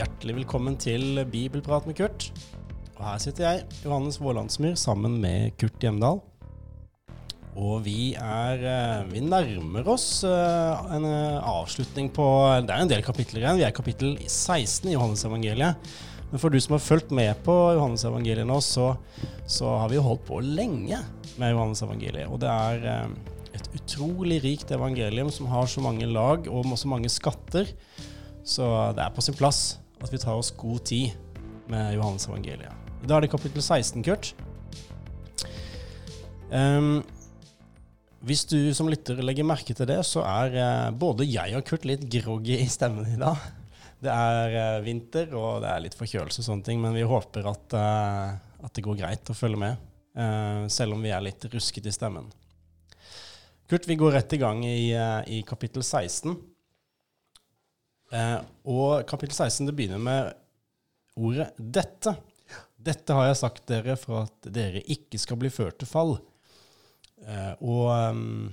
Hjertelig velkommen til Bibelprat med Kurt. Og her sitter jeg, Johannes Vålandsmyr, sammen med Kurt Hjemdal. Og vi er eh, Vi nærmer oss eh, en eh, avslutning på Det er en del kapitler igjen. Vi er kapittel 16 i Johannes evangeliet. Men for du som har fulgt med på Johannes evangeliet nå, så, så har vi holdt på lenge med Johannes evangeliet. Og det er et utrolig rikt evangelium som har så mange lag og så mange skatter. Så det er på sin plass at vi tar oss god tid med Johannes evangeliet. Da er det kapittel 16, Kurt. Um, hvis du som lytter legger merke til det, så er uh, både jeg og Kurt litt groggy i stemmen i dag. Det er uh, vinter, og det er litt forkjølelse og sånne ting, men vi håper at, uh, at det går greit å følge med, selv om vi er litt ruskete i stemmen. Kurt, vi går rett i gang i, i kapittel 16. og kapittel 16 det begynner med ordet 'dette'. Dette har jeg sagt dere for at dere ikke skal bli ført til fall. Eh, og um,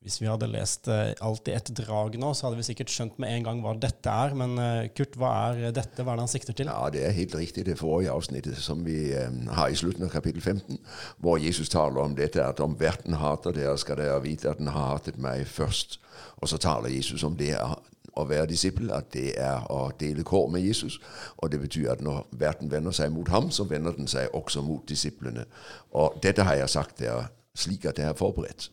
hvis vi hadde lest uh, alt i ett drag nå, så hadde vi sikkert skjønt med en gang hva dette er. Men uh, Kurt, hva er dette? Hva er det han sikter til? Ja, Det er helt riktig det forrige avsnittet som vi har i slutten av kapittel 15, hvor Jesus taler om dette at om verden hater dere, skal dere vite at den har hatet meg først. Og så taler Jesus om det å være disippel, at det er å dele kår med Jesus. Og det betyr at når verden vender seg mot ham, så vender den seg også mot disiplene. Og dette har jeg sagt der slik at det er forberedt.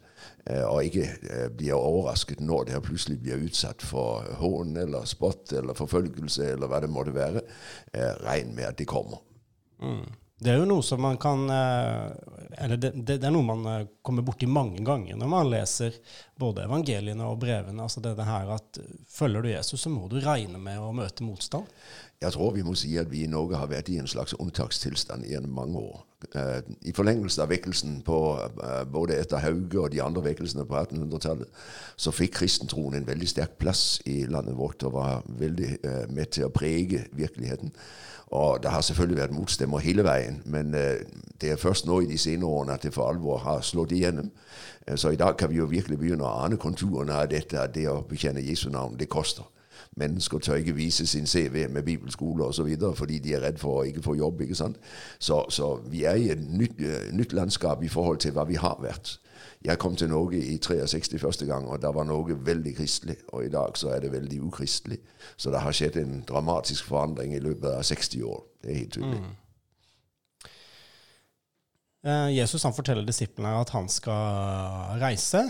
Eh, og ikke eh, blir overrasket når det plutselig blir utsatt for hån eller spott eller forfølgelse eller hva det måtte være. Eh, regn med at det kommer. Mm. Det er jo noe som man kan Eller det, det, er noe man kommer borti mange ganger når man leser både evangeliene og brevene. Altså det, det her at følger du Jesus, så må du regne med å møte motstand. Jeg tror vi må si at vi i Norge har vært i en slags unntakstilstand gjennom mange år. I forlengelse av vekkelsen på både etter Hauge og de andre vekkelsene på 1800-tallet, så fikk kristentroen en veldig sterk plass i landet vårt og var veldig med til å prege virkeligheten. Og det har selvfølgelig vært motstemmer hele veien, men det er først nå i de senere årene at det for alvor har slått igjennom. Så i dag kan vi jo virkelig begynne å ane konturene av dette, at det å bekjenne Jesu navn, det koster. Mennesker tør ikke vise sin CV med bibelskole osv. fordi de er redd for å ikke få jobb. ikke sant? Så, så vi er i et nytt, nytt, landskap i forhold til hva vi har vært. Jeg kom til Norge i 63 første gang, og da var Norge veldig kristelig. Og i dag så er det veldig ukristelig. Så det har skjedd en dramatisk forandring i løpet av 60 år. Det er helt tydelig. Mm. Jesus han forteller disiplene at han skal reise,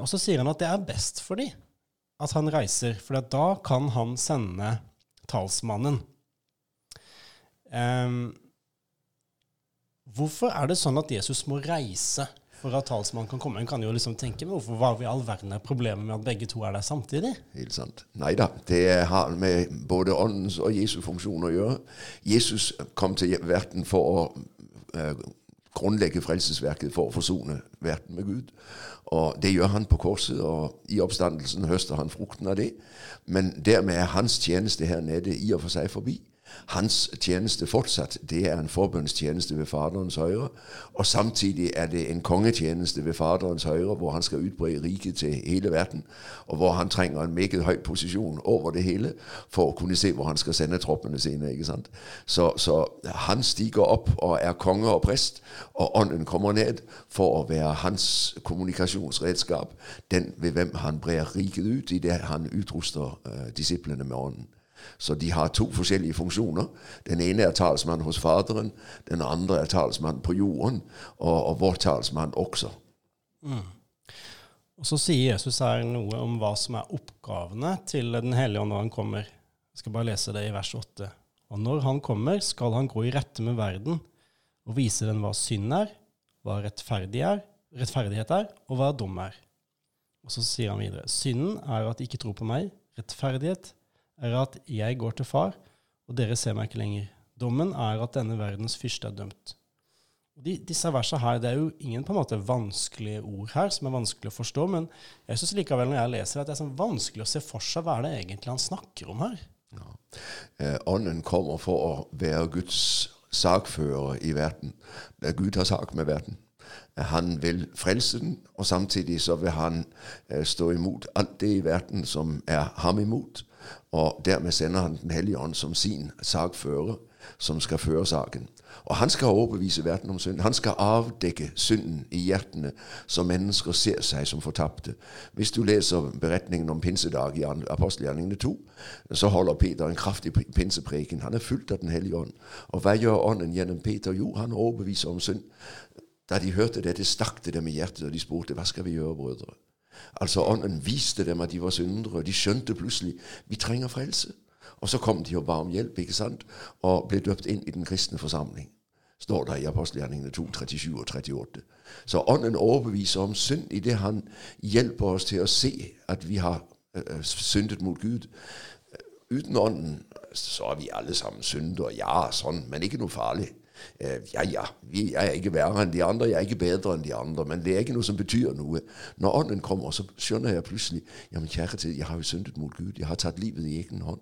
og så sier han at det er best for dem at han reiser, for da kan han sende talsmannen. Um, hvorfor er det sånn at Jesus må reise for at talsmannen kan komme? En kan jo liksom tenke, men hvorfor var vi all verden er problemet med at begge to er der samtidig? Helt sant. Nei da, det har med både åndens og Jesu funksjon å gjøre. Jesus kom til verden for å grunnlegge frelsesverket for å forsone verden med Gud. Og det gjør han på korset, og i oppstandelsen høster han frukten av det. Men dermed er hans tjeneste her nede i og for seg forbi. Hans tjeneste fortsatt, det er en forbundstjeneste ved Faderens høyre. Og samtidig er det en kongetjeneste ved Faderens høyre, hvor han skal utbre riket til hele verden. Og hvor han trenger en meget høy posisjon over det hele for å kunne se hvor han skal sende troppene sine. ikke sant? Så, så han stiger opp og er konge og prest, og ånden kommer ned for å være hans kommunikasjonsredskap. Den ved hvem han brer riket ut i det han utruster uh, disiplene med ånden. Så de har to forskjellige funksjoner. Den ene er talsmann hos Faderen, den andre er talsmann på jorden, og, og vår talsmann også. Mm. Og Så sier Jesus her noe om hva som er oppgavene til Den hellige ånd når han kommer. Jeg skal bare lese det i vers 8. Og når han kommer, skal han gå i rette med verden og vise den hva synd er, hva rettferdig er, rettferdighet er, og hva dom er. Og så sier han videre. Synden er at de ikke tror på meg. Rettferdighet er at jeg går til far, og dere ser meg ikke lenger. Dommen er at denne verdens fyrste er dømt. De, disse versene her, Det er jo ingen på en måte vanskelige ord her som er vanskelig å forstå, men jeg syns likevel når jeg leser at det er sånn vanskelig å se for seg hva er det egentlig han snakker om her. Ja. Eh, ånden kommer for å være Guds sakfører i verden. Gud har sak med verden. Han vil frelse den, og samtidig så vil han uh, stå imot alt det i verden som er ham imot. Og dermed sender han Den hellige ånd som sin sakfører, som skal føre saken. Og han skal overbevise verden om synden. Han skal avdekke synden i hjertene, så mennesker ser seg som fortapte. Hvis du leser beretningen om pinsedag i apostelgjerningene 2, så holder Peter en kraftig pinsepreken. Han er fulgt av Den hellige ånd. Og hva gjør ånden gjennom Peter? Jo, han overbeviser om synd. Da de hørte dette, stakk det dem i hjertet, og de spurte hva skal vi gjøre, brødre? Altså Ånden viste dem at de var syndere. De skjønte plutselig vi trenger frelse. Og så kom de og ba om hjelp ikke sant? og ble døpt inn i den kristne forsamling. Står det i apostelgjerningene 2, 37 og 38. Så Ånden overbeviser om synd i det han hjelper oss til å se at vi har uh, syndet mot Gud. Uten Ånden så er vi alle sammen syndere. Ja, sånn, men ikke noe farlig. Uh, ja, ja, jeg er ikke verre enn de andre, jeg er ikke bedre enn de andre, men det er ikke noe som betyr noe. Når Ånden kommer, så skjønner jeg plutselig ja, men kjære tid, jeg har jo syndet mot Gud. Jeg har tatt livet i egen hånd.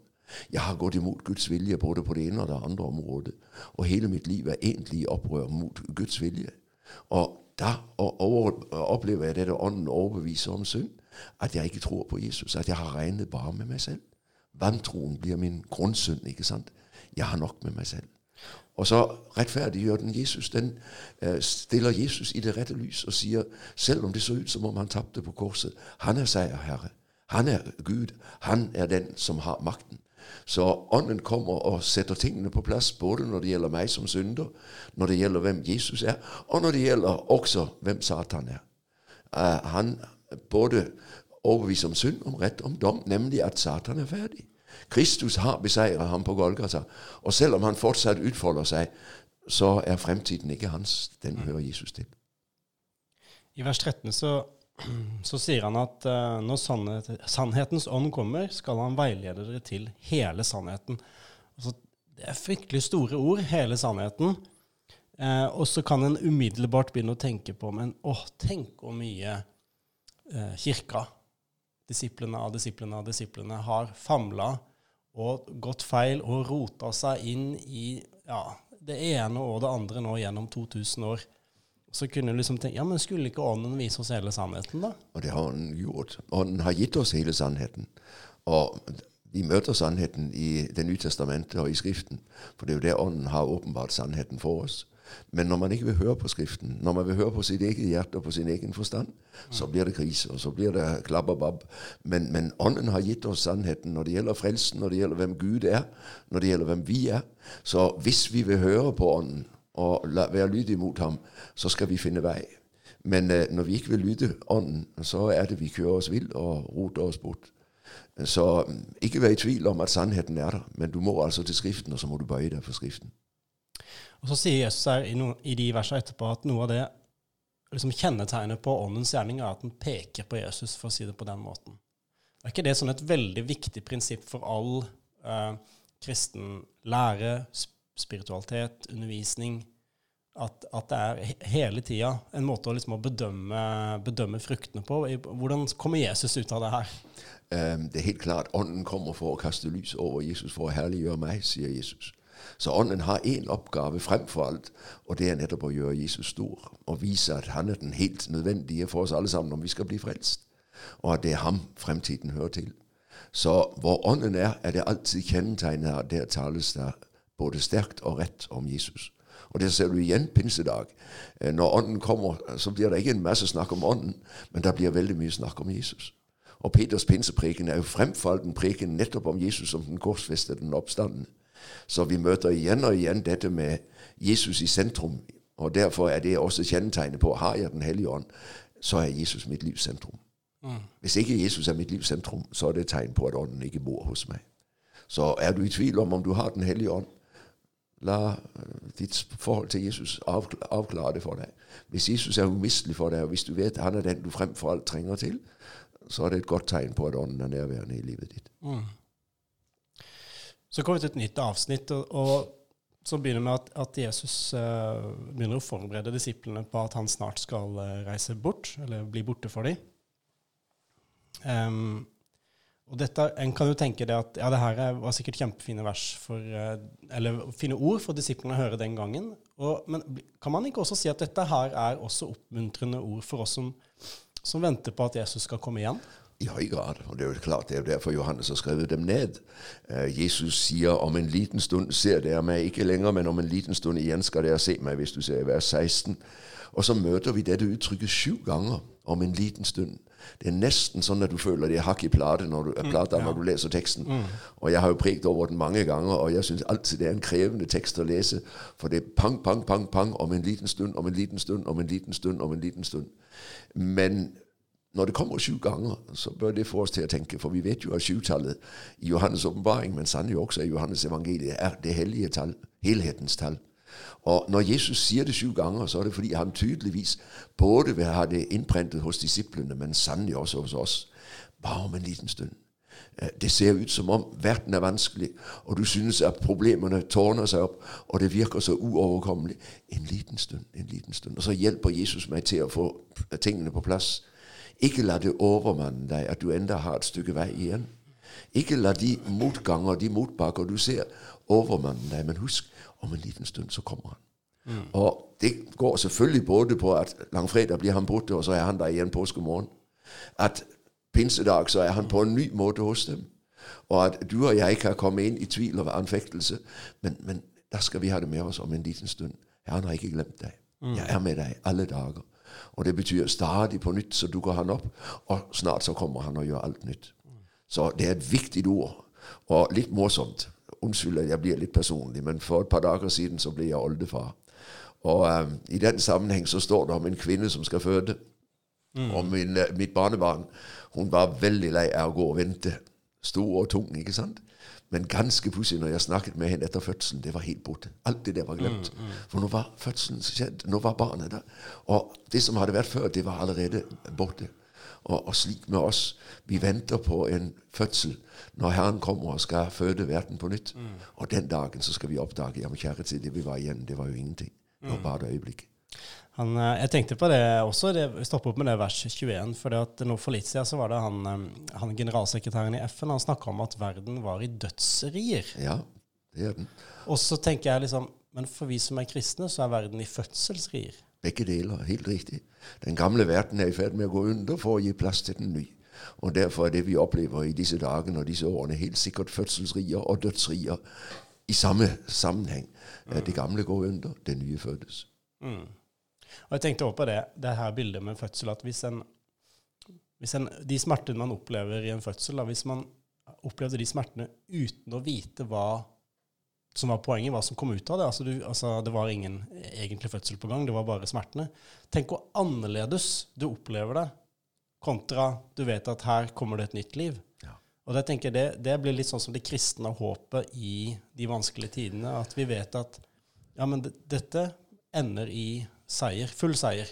Jeg har gått imot Guds vilje både på det ene og det andre området. Og hele mitt liv er egentlig i opprør mot Guds vilje. Og da opplever jeg dette ånden overbeviser om synd. At jeg ikke tror på Jesus. At jeg har regnet bare med meg selv. Vantroen blir min grunnsynd. ikke sant? Jeg har nok med meg selv. Og så rettferdiggjør den Jesus. Den uh, stiller Jesus i det rette lys og sier, selv om det så ut som om han tapte på korset, han er seierherre. Han er Gud. Han er den som har makten. Så Ånden kommer og setter tingene på plass, både når det gjelder meg som synder, når det gjelder hvem Jesus er, og når det gjelder også hvem Satan er. Uh, han både overbeviser om synd, om rett, om dom, nemlig at Satan er ferdig. Kristus har beseiret ham på Golgata, og selv om han fortsatt utfolder seg, så er fremtiden ikke hans. Den hører Jesus til. I vers 13 så så sier han at uh, når sannhet, sannhetens ånd kommer, skal han veilede dere til hele sannheten. Altså, det er fryktelig store ord, hele sannheten. Uh, og så kan en umiddelbart begynne å tenke på Men åh, tenk hvor mye uh, kirka, disiplene av disiplene av disiplene, har famla og gått feil og rota seg inn i ja, det ene og det andre nå gjennom 2000 år. Så kunne du liksom tenke ja, men skulle ikke Ånden vise oss hele sannheten, da? Og det har Ånden gjort. Ånden har gitt oss hele sannheten. Og vi møter sannheten i Det nye testamentet og i Skriften. For det er jo der Ånden har åpenbart sannheten for oss. Men når man ikke vil høre på Skriften, når man vil høre på sitt eget hjerte og på sin egen forstand, så blir det krise, og så blir det klabb Men, men Ånden har gitt oss sannheten når det gjelder frelsen, når det gjelder hvem Gud er, når det gjelder hvem vi er. Så hvis vi vil høre på Ånden, og være lydige mot ham, så skal vi finne vei. Men eh, når vi ikke vil lytte Ånden, så er det vi kjører oss vill og roter oss bort. Så um, ikke vær i tvil om at sannheten er der, men du må altså til Skriften, og så må du bøye deg for Skriften. Og Så sier Jesus her i, no, i de versene etterpå at noe av det liksom kjennetegnet på åndens gjerning er at den peker på Jesus, for å si det på den måten. Er ikke det sånn et veldig viktig prinsipp for all eh, kristen lære, spiritualitet, undervisning. At, at det er hele tida en måte å, liksom å bedømme, bedømme, fruktene på. Hvordan kommer Jesus ut av det her? Um, det er helt klart Ånden kommer for å kaste lys over Jesus, for å herliggjøre meg, sier Jesus. Så Ånden har én oppgave fremfor alt, og det er nettopp å gjøre Jesus stor. Og vise at han er den helt nødvendige for oss alle sammen om vi skal bli frelst. Og at det er ham fremtiden hører til. Så hvor Ånden er, er det alltid kjennetegnet av der tales det både sterkt og rett om Jesus. Og det ser du igjen pinsedag. Eh, når Ånden kommer, så blir det ikke en masse snakk om Ånden, men det blir veldig mye snakk om Jesus. Og Peters pinsepreken er jo fremfor alt en preken nettopp om Jesus som den korsfestede, den oppstanden. Så vi møter igjen og igjen dette med Jesus i sentrum. Og derfor er det også kjennetegnet på har jeg Den hellige ånd, så er Jesus mitt livs sentrum. Mm. Hvis ikke Jesus er mitt livs sentrum, så er det et tegn på at Ånden ikke bor hos meg. Så er du i tvil om om du har Den hellige ånd, La øh, ditt forhold til Jesus avklare det for deg. Hvis Jesus er umistelig for deg, og hvis du vet han er den du fremfor alt trenger til, så er det et godt tegn på at Ånden er nærværende i livet ditt. Mm. Så kommer vi til et nytt avsnitt, og, og så begynner vi at, at Jesus uh, begynner å forberede disiplene på at han snart skal uh, reise bort, eller bli borte for dem. Um, Og dette, En kan jo tenke det at ja, det her er- var sikkert kjempefine vers for, eh, eller fine ord for disiplene å høre den gangen. Og, men kan man ikke også si at dette her er også oppmuntrende ord for oss som, som venter på at Jesus skal komme igjen? I høy grad. Og det er jo klart, det er jo derfor Johannes har skrevet dem ned. Eh, Jesus sier om en liten stund ser dere meg ikke lenger, men om en liten stund igjen skal dere se meg, hvis du ser i vers 16. Og så møter vi dette uttrykket sju ganger om en liten stund. Det er nesten sånn at du føler det er hakk i plate når du, ja. når du leser teksten. Og jeg har jo prekt over den mange ganger, og jeg syns alltid det er en krevende tekst å lese. For det er pang, pang, pang, pang om en liten stund, om en liten stund, om en liten stund, om en liten stund. Men når det kommer sju ganger, så bør det få oss til å tenke, for vi vet jo at sjutallet i Johannes' åpenbaring, men sannelig også i Johannes evangeliet, er det hellige tall, helhetens tall. Og når Jesus sier det sju ganger, så er det fordi han tydeligvis både vil ha det innprentet hos disiplene, men sannelig også hos oss. Bare om en liten stund. Det ser ut som om verden er vanskelig, og du synes at problemene tårner seg opp, og det virker så uoverkommelig. En liten stund, en liten stund. Og så hjelper Jesus meg til å få tingene på plass. Ikke la det overmanne deg at du enda har et stykke vei igjen. Ikke la de motganger, de motbakker du ser, overmanne deg. Men husk, om en liten stund så kommer han. Og det går selvfølgelig både på at langfredag blir han borte, og så er han der igjen påskemorgen. At pinsedag så er han på en ny måte hos dem. Og at du og jeg kan komme inn i tvil og anfektelse. Men, men da skal vi ha det med oss om en liten stund. Herren har ikke glemt deg. Jeg er med deg alle dager. Og det betyr stadig på nytt så dukker han opp, og snart så kommer han og gjør alt nytt. Så det er et viktig ord, og litt morsomt. Unnskyld at jeg blir litt personlig, men for et par dager siden så ble jeg oldefar. Og um, i den sammenheng så står det om en kvinne som skal føde. Og min, eh, mitt barnebarn hun var veldig lei av å gå og vente. Stor og tung, ikke sant? Men ganske pussig når jeg snakket med henne etter fødselen, det var helt borte. Alt det der var glemt. For nå var fødselen skjedd. Nå var barnet der. Og det som hadde vært før, det var allerede borte. Og, og slik med oss. Vi venter på en fødsel når Herren kommer og skal føde verden på nytt. Og den dagen så skal vi oppdage ja, men kjære tid, det vi var igjen, det var jo ingenting. Det var bare et øyeblikk. Han, eh, jeg tenkte på det også, det, stoppe opp med det vers 21. For det at nå for litt siden så var det han, eh, han generalsekretæren i FN han snakka om at verden var i dødsrier. Ja, det er den. Og så tenker jeg liksom Men for vi som er kristne, så er verden i fødselsrier. Begge deler, helt riktig. Den gamle verden er i ferd med å gå under for å gi plass til den nye. Og derfor er det vi opplever i disse dagene og disse årene, helt sikkert fødselsrier og dødsrier i samme sammenheng. Det gamle går under, det nye fødes. Mm. Og jeg tenkte også på det, det her bildet med fødsel, at hvis en, hvis en De smertene man opplever i en fødsel, da, hvis man opplevde de smertene uten å vite hva som var poenget, hva som kom ut av det altså, du, altså Det var ingen egentlig fødsel på gang, det var bare smertene. Tenk hvor annerledes du opplever det, kontra du vet at her kommer det et nytt liv. Ja. Og det tenker jeg det, det blir litt sånn som det kristne håpet i de vanskelige tidene. At vi vet at ja, men dette ender i seier. Full seier.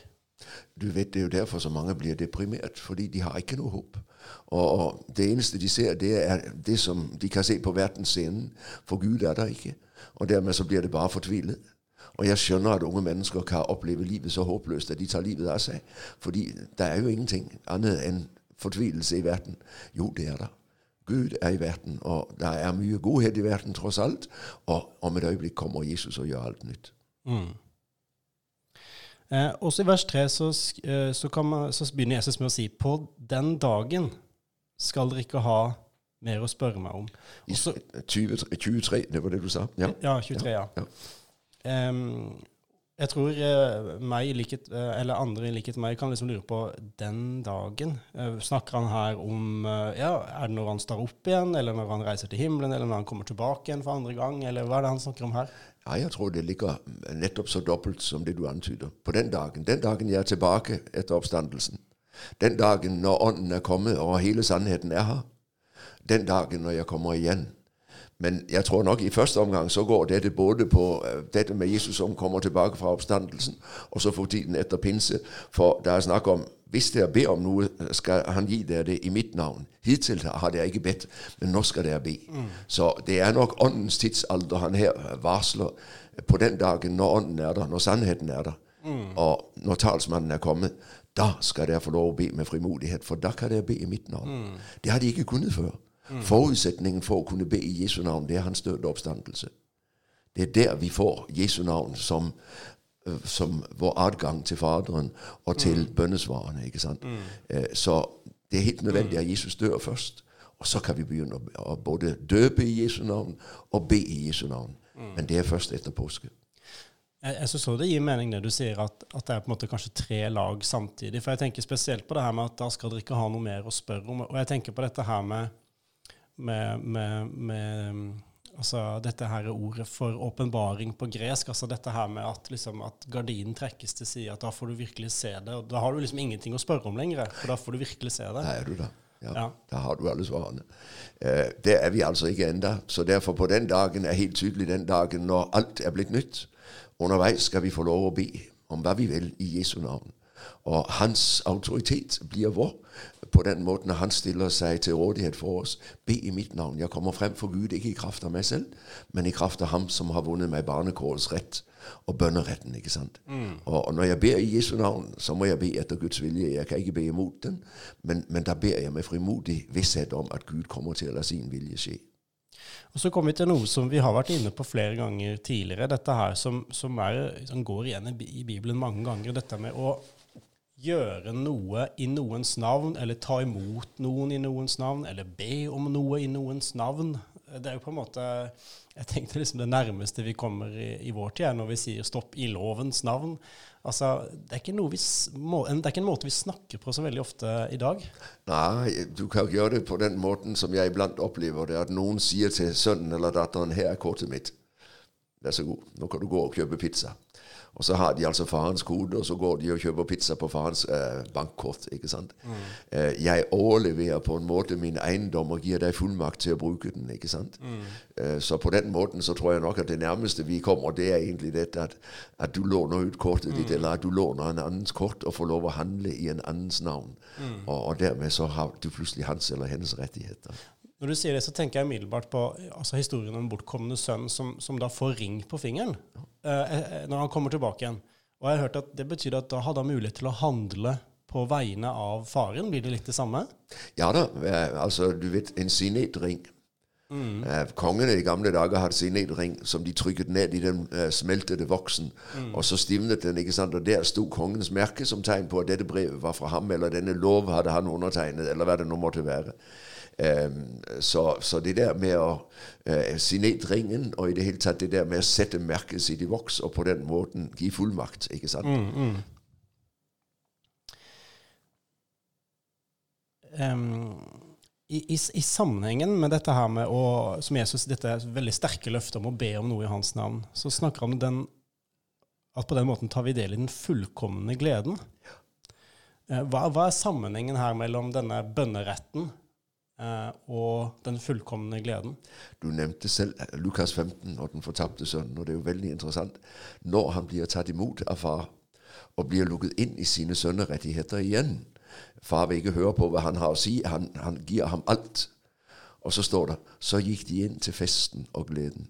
Du vet, Det er jo derfor så mange blir deprimert, fordi de har ikke noe håp. Og, og Det eneste de ser, det er det som de kan se på verdensscenen. For Gud er der ikke. Og dermed så blir det bare fortvilet. Og jeg skjønner at unge mennesker kan oppleve livet så håpløst at de tar livet av seg. Fordi det er jo ingenting annet enn fortvilelse i verden. Jo, det er der. Gud er i verden, og det er mye godhet i verden tross alt. Og om et øyeblikk kommer Jesus og gjør alt nytt. Mm. Eh, også i vers 3 så, eh, så, man, så begynner Jesus med å si På den dagen skal dere ikke ha mer å spørre meg om. I Også, 20, 23, det var det du sa? Ja. ja, 23, ja. Ja. Em, jeg tror eh, meg, liket, eh, eller andre i likhet med meg, kan liksom lure på den dagen. Eh, snakker han her om ja, Er det når han står opp igjen, eller når han reiser til himmelen, eller når han kommer tilbake igjen for andre gang, eller hva er det han snakker om her? Ja, jeg tror det ligger nettopp så dobbelt som det du antyder. På den dagen, den dagen jeg er tilbake etter oppstandelsen, den dagen når Ånden er kommet og hele sannheten er her, den dagen når jeg kommer igjen. Men jeg tror nok i første omgang så går dette både på eh, dette med Jesus som kommer tilbake fra oppstandelsen, og så for tiden etter pinse. For det er snakk om hvis dere ber om noe, skal han gi dere det i mitt navn. Hittil har dere ikke bedt, men nå skal dere be. Så det er nok åndens tidsalder han her varsler på den dagen når ånden er der, når sannheten er der. Og når talsmannen er kommet, da skal dere få lov å be med frimodighet, for da kan dere be i mitt navn. Det har de ikke kunnet før. Forutsetningen for å kunne be i Jesu navn, det er hans døde oppstandelse. Det er der vi får Jesu navn som, øh, som vår adgang til Faderen og til bønnesvarene. ikke sant? Mm. Så det er helt nødvendig at Jesus dør først. Og så kan vi begynne å, å både døpe i Jesu navn og be i Jesu navn. Men det er først etter påske. Jeg, jeg synes også det gir mening det du sier, at, at det er på en måte kanskje tre lag samtidig. For jeg tenker spesielt på det her med at da skal dere ikke ha noe mer å spørre om. Og jeg tenker på dette her med, med, med, med altså dette her ordet for åpenbaring på gresk. altså Dette her med at, liksom, at gardinen trekkes til side, at da får du virkelig se det. og Da har du liksom ingenting å spørre om lenger, for da får du virkelig se det. Nei, du da. Ja, Ja. Der har du alle svarene. Eh, der er vi altså ikke enda. Så derfor på den dagen er helt tydelig den dagen når alt er blitt nytt. Underveis skal vi få lov å be om hva vi vil i Jesu navn. Og hans autoritet blir vår på den måten han stiller seg til rådighet for oss. Be i mitt navn. Jeg kommer frem for Gud, ikke i kraft av meg selv, men i kraft av ham som har vunnet meg barnekårets rett og bønneretten. ikke sant? Og, og når jeg ber i Jesu navn, så må jeg be etter Guds vilje. Jeg kan ikke be imot den, men, men da ber jeg med frimodig visshet om at Gud kommer til å la sin vilje skje. Og så kommer vi til noe som vi har vært inne på flere ganger tidligere. Dette her som, som, er, som går igjen i i Bibelen mange ganger. Dette med å gjøre noe i noens navn, eller ta imot noen i noens navn, eller be om noe i noens navn. Det er jo på en måte Jeg tenkte liksom det nærmeste vi kommer i, i vår tid, er når vi sier 'stopp i lovens navn'. Altså, det er, vi, det er ikke en måte vi snakker på så veldig ofte i dag. Nei, du kan gjøre det på den måten som jeg iblant opplever det, at noen sier til sønnen eller datteren 'Her er kortet mitt. Vær så god, nå kan du gå og kjøpe pizza'. Og så har de altså farens kode, og så går de og kjøper pizza på farens eh, bankkort. ikke sant? Eh, jeg overleverer på en måte min eiendom og gir deg fullmakt til å bruke den. ikke sant? Eh, så på den måten så tror jeg nok at det nærmeste vi kommer, det er egentlig dette at, at du låner ut kortet ditt, eller at du låner en annens kort og får lov å handle i en annens navn. Og, og dermed så har du plutselig hans eller hennes rettigheter. Når du sier det, så tenker jeg umiddelbart på altså, historien om den bortkomne sønn som, som da får ring på fingeren eh, eh, når han kommer tilbake igjen. Og jeg har hørt at det betyr at da hadde han mulighet til å handle på vegne av faren. Blir det litt det samme? Ja da, eh, altså du vet, en sinetring. Mm. Kongene i gamle dager hadde sinetring som de trykket ned i den eh, smeltede voksen. Og så stivnet den, ikke sant? og der sto kongens merke som tegn på at dette brevet var fra ham, eller denne lov hadde han undertegnet, eller hva det nå måtte være. Så, så det der med å eh, sinetringen, og i det hele tatt det der med å sette merket sitt i voks, og på den måten gi fullmakt, ikke sant? Em, i, i, I sammenhengen med dette her med å, som Jesus, dette veldig sterke løftet om å be om noe i hans navn, så snakker han om den, at på den måten tar vi del i den fullkomne gleden. Eh, Hva, hva er sammenhengen her mellom denne bønneretten og den fullkomne gleden? Du nevnte selv Lukas 15 og den fortapte sønnen, og det er jo veldig interessant. Når han blir tatt imot av far og blir lukket inn i sine sønnerettigheter igjen Far vil ikke høre på hva han har å si, han, han gir ham alt. Og så står det så gikk de inn til festen og gleden.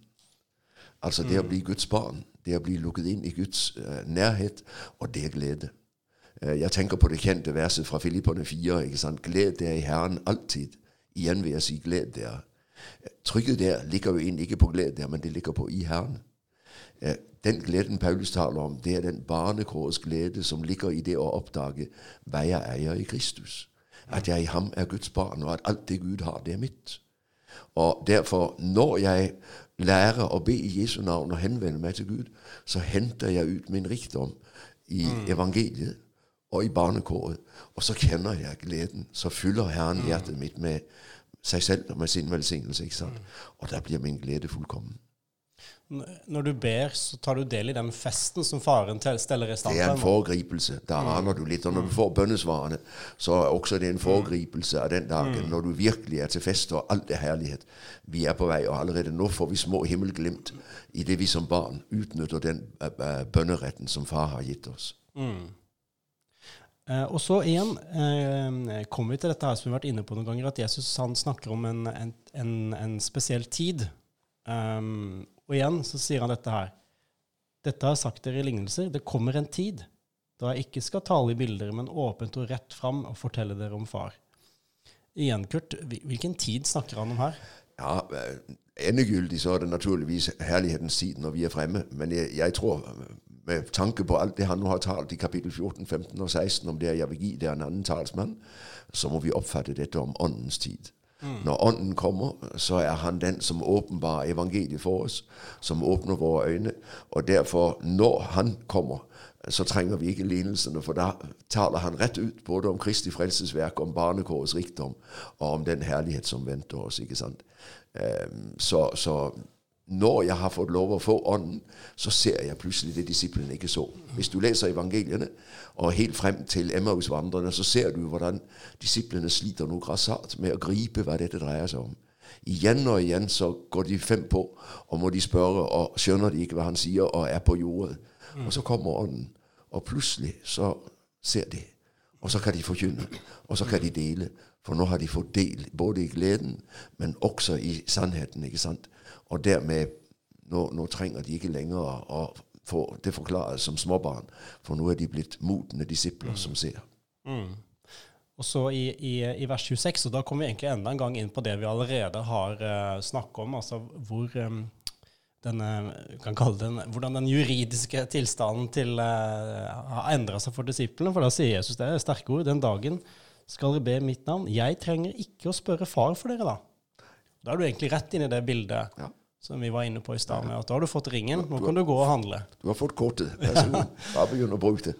Altså det å bli Guds barn, det å bli lukket inn i Guds uh, nærhet, og det er glede. Uh, jeg tenker på det kjente verset fra Filipperne 4. ikke sant? Gled dere i Herren alltid. Igjen vil jeg si gled dere. Trykket der ligger jo egentlig ikke på gled der, men det ligger på i Herren. Eh, Den gleden Paulus taler om, det er den barnekårets glede som ligger i det å oppdage hva jeg eier i Kristus. At jeg i ham er Guds barn, og at alt det Gud har, det er mitt. Og derfor, når jeg lærer å be i Jesu navn og henvende meg til Gud, så henter jeg ut min rikdom i evangeliet og i barnekåret. Og så kjenner jeg gleden. Så fyller Herren hjertet mitt med seg selv og med sin velsignelse. ikke sant? Og da blir min glede fullkommen. Når du ber, så tar du del i den festen som faren tel- steller i stand Det er en foregripelse. Da aner du litt. Og når du får bønnesvarene, så er også det en foregripelse av den dagen når du virkelig er til fest, og alt er herlighet. Vi er på vei, og allerede nå får vi små himmelglimt i det vi som barn utnytter den eh, eh, bønneretten som far har gitt oss. Eh, og så igjen eh, kommer vi til dette her som vi har vært inne på noen ganger, at Jesus han snakker om en, en, en, en spesiell tid. Um, og igjen så sier han dette her. Dette har jeg sagt dere i lignelser. Det kommer en tid da jeg ikke skal tale i bilder, men åpent og rett fram og fortelle dere om far. igjen, Kurt, hvilken tid snakker han om her? Ja, øh, Endegyldig så er det naturligvis herlighetens tid når vi er fremme. Men jeg, jeg tror, med tanke på alt det han nå har talt i kapittel 14, 15 og 16 om det jeg vil gi det er en annen talsmann, så må vi oppfatte dette om åndens tid. Mm. Når Ånden kommer, så er han den som åpenbarer evangeliet for oss, som åpner våre øyne. Og derfor, når han kommer, så trenger vi ikke lignelsene, for da taler han rett ut både om Kristi frelsesverk, om barnekårets rikdom og om den herlighet som venter oss. ikke sant? Så, så når jeg har fått lov å få Ånden, så ser jeg plutselig det disiplene ikke så. Hvis du leser evangeliene, og helt frem til Emmausvandrerne, så ser du hvordan disiplene sliter noe grassat med å gripe hva dette dreier seg om. Igjen og igjen så går de fem på, og må de spørre, og skjønner de ikke hva han sier, og er på jordet. Mm. Og så kommer Ånden, og plutselig så ser de. Og så kan de forkynne, og så kan de dele. For nå har de fått del både i gleden, men også i sannheten. ikke sant? Og dermed nå, nå trenger de ikke lenger å få det forklaret som småbarn, for nå er de blitt modne disipler mm. som ser. Mm. Og så i, i, i, vers 26, og da kommer vi egentlig enda en gang inn på det vi allerede har uh, snakket om, altså hvor um, denne, kan kalle den, hvordan den juridiske tilstanden til, uh, har endra seg for disiplene. For da sier Jesus det er sterke ord. Den dagen skal dere be mitt navn. Jeg trenger ikke å spørre far for dere, da. Da er du egentlig rett inn i det bildet ja. som vi var inne på i stad. Ja. Da har du fått ringen, nå kan du gå og handle. Du har fått kortet. Bare begynn å bruke det.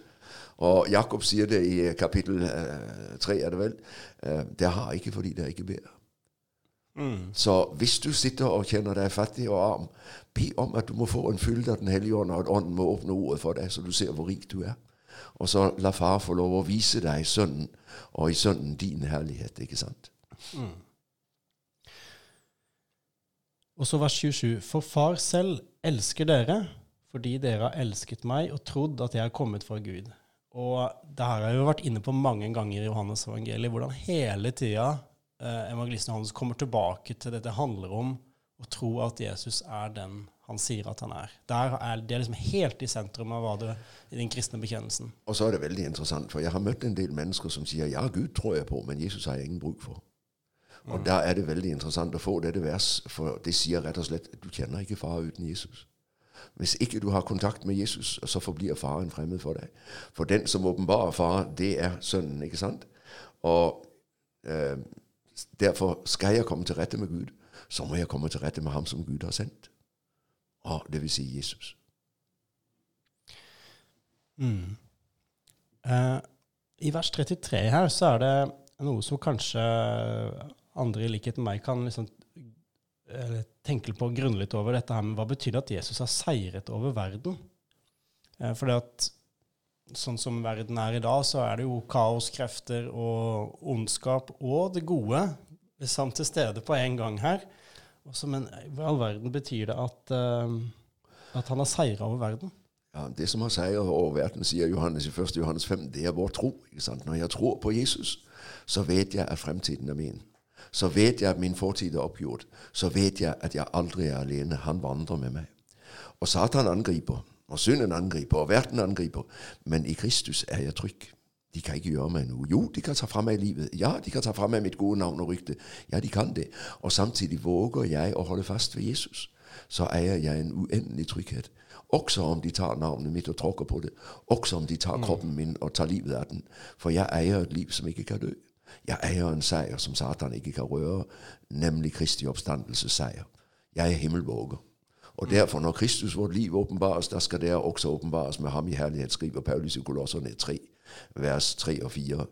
Og Jakob sier det i kapittel eh, tre, er det vel. Eh, det har ikke fordi dere ikke ber. Mm. Så hvis du sitter og kjenner deg fattig og arm, be om at du må få en fylde av Den hellige ånd, og at Ånden må åpne ordet for deg, så du ser hvor rik du er. Og så la far få lov å vise deg Sønnen, og i Sønnen din herlighet. Ikke sant? Mm. Og så vers 27. For far selv elsker dere fordi dere har elsket meg og trodd at jeg er kommet fra Gud. Og det her har jeg jo vært inne på mange ganger i Johannes evangeliet, hvordan hele tida eh, evangelisten Johannes kommer tilbake til dette handler om å tro at Jesus er den han sier at han er. Er det er liksom helt i sentrum av hva det, i den kristne bekjennelsen. Og så er det veldig interessant, for jeg har møtt en del mennesker som sier ja, Gud tror jeg på, men Jesus har jeg ingen bruk for. Og mm. da er det veldig interessant å få dette vers, for det sier rett og slett at du kjenner ikke far uten Jesus. Hvis ikke du har kontakt med Jesus, så forblir faren fremmed for deg. For den som åpenbarer far, det er sønnen, ikke sant? Og eh, derfor skal jeg komme til rette med Gud, så må jeg komme til rette med ham som Gud har sendt og det vil si Jesus. Mm. Eh, I vers 33 her så er det noe som kanskje andre i likhet med meg kan liksom, tenke på og grunne litt over dette her, men hva betyr det at Jesus har seiret over verden? Eh, for det at sånn som verden er i dag, så er det jo kaoskrefter og ondskap og det gode samt til stede på en gang her. Også, men hva i all verden betyr det at, uh, at han har seira over verden? Ja, Det som har seiret over verden, sier Johannes i 1. Johannes 5, det er vår tro. Når jeg tror på Jesus, så vet jeg at fremtiden er min. Så vet jeg at min fortid er oppgjort. Så vet jeg at jeg aldri er alene. Han vandrer med meg. Og Satan angriper, og synden angriper, og verden angriper. Men i Kristus er jeg trygg. De kan ikke gjøre meg noe. Jo, de kan ta fra meg livet. Ja, de kan ta fra meg mitt gode navn og rykte. Ja, de kan det. Og samtidig våger jeg å holde fast ved Jesus. Så eier jeg en uendelig trygghet. Også om de tar navnet mitt og tråkker på det. Også om de tar mm. kroppen min og tar livet av den. For jeg eier et liv som ikke kan dø. Jeg eier en seier som Satan ikke kan røre, nemlig Kristi oppstandelsesseier. Jeg er himmelvåger. Og derfor, når Kristus vårt liv åpenbares, da skal det også åpenbares med ham i herlighet, skriver Paulus i Kolosserne 3 vers 3 og 4.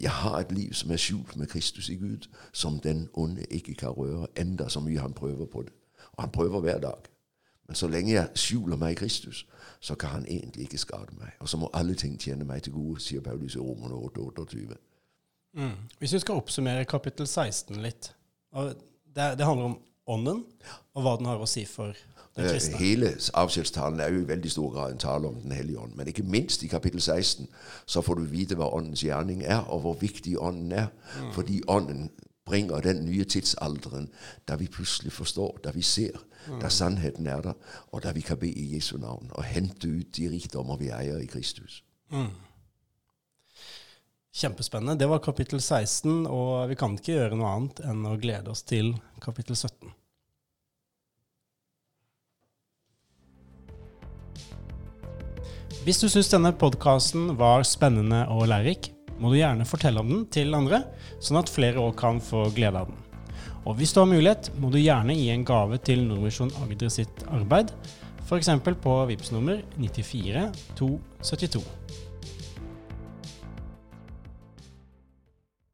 Jeg har et liv som er skjult med Kristus i Gud, som den onde ikke kan røre, enda så mye han prøver på det. Og han prøver hver dag. Men så lenge jeg skjuler meg i Kristus, så kan han egentlig ikke skade meg. Og så må alle ting tjene meg til gode, sier Paulus i Romerne 8, 28. Mm. Hvis vi skal oppsummere kapittel 16 litt. Det, det handler om ånden, og hva den har å si for den kristne. hele avskjedstalen er jo i veldig stor grad en tale om Den hellige ånd. Men ikke minst i kapittel 16 så får du vite hva åndens gjerning er, og hvor viktig ånden er. Mm. Fordi ånden bringer den nye tidsalderen der vi plutselig forstår, der vi ser, mm. der sannheten er der, og der vi kan be i Jesu navn og hente ut de rikdommer vi eier i Kristus. Mm. Kjempespennende. Det var kapittel 16, og vi kan ikke gjøre noe annet enn å glede oss til kapittel 17. Hvis du syns denne podkasten var spennende og lærerik, må du gjerne fortelle om den til andre, sånn at flere òg kan få glede av den. Og hvis du har mulighet, må du gjerne gi en gave til Nordvisjon Agder sitt arbeid, f.eks. på VIPS nummer 94 272.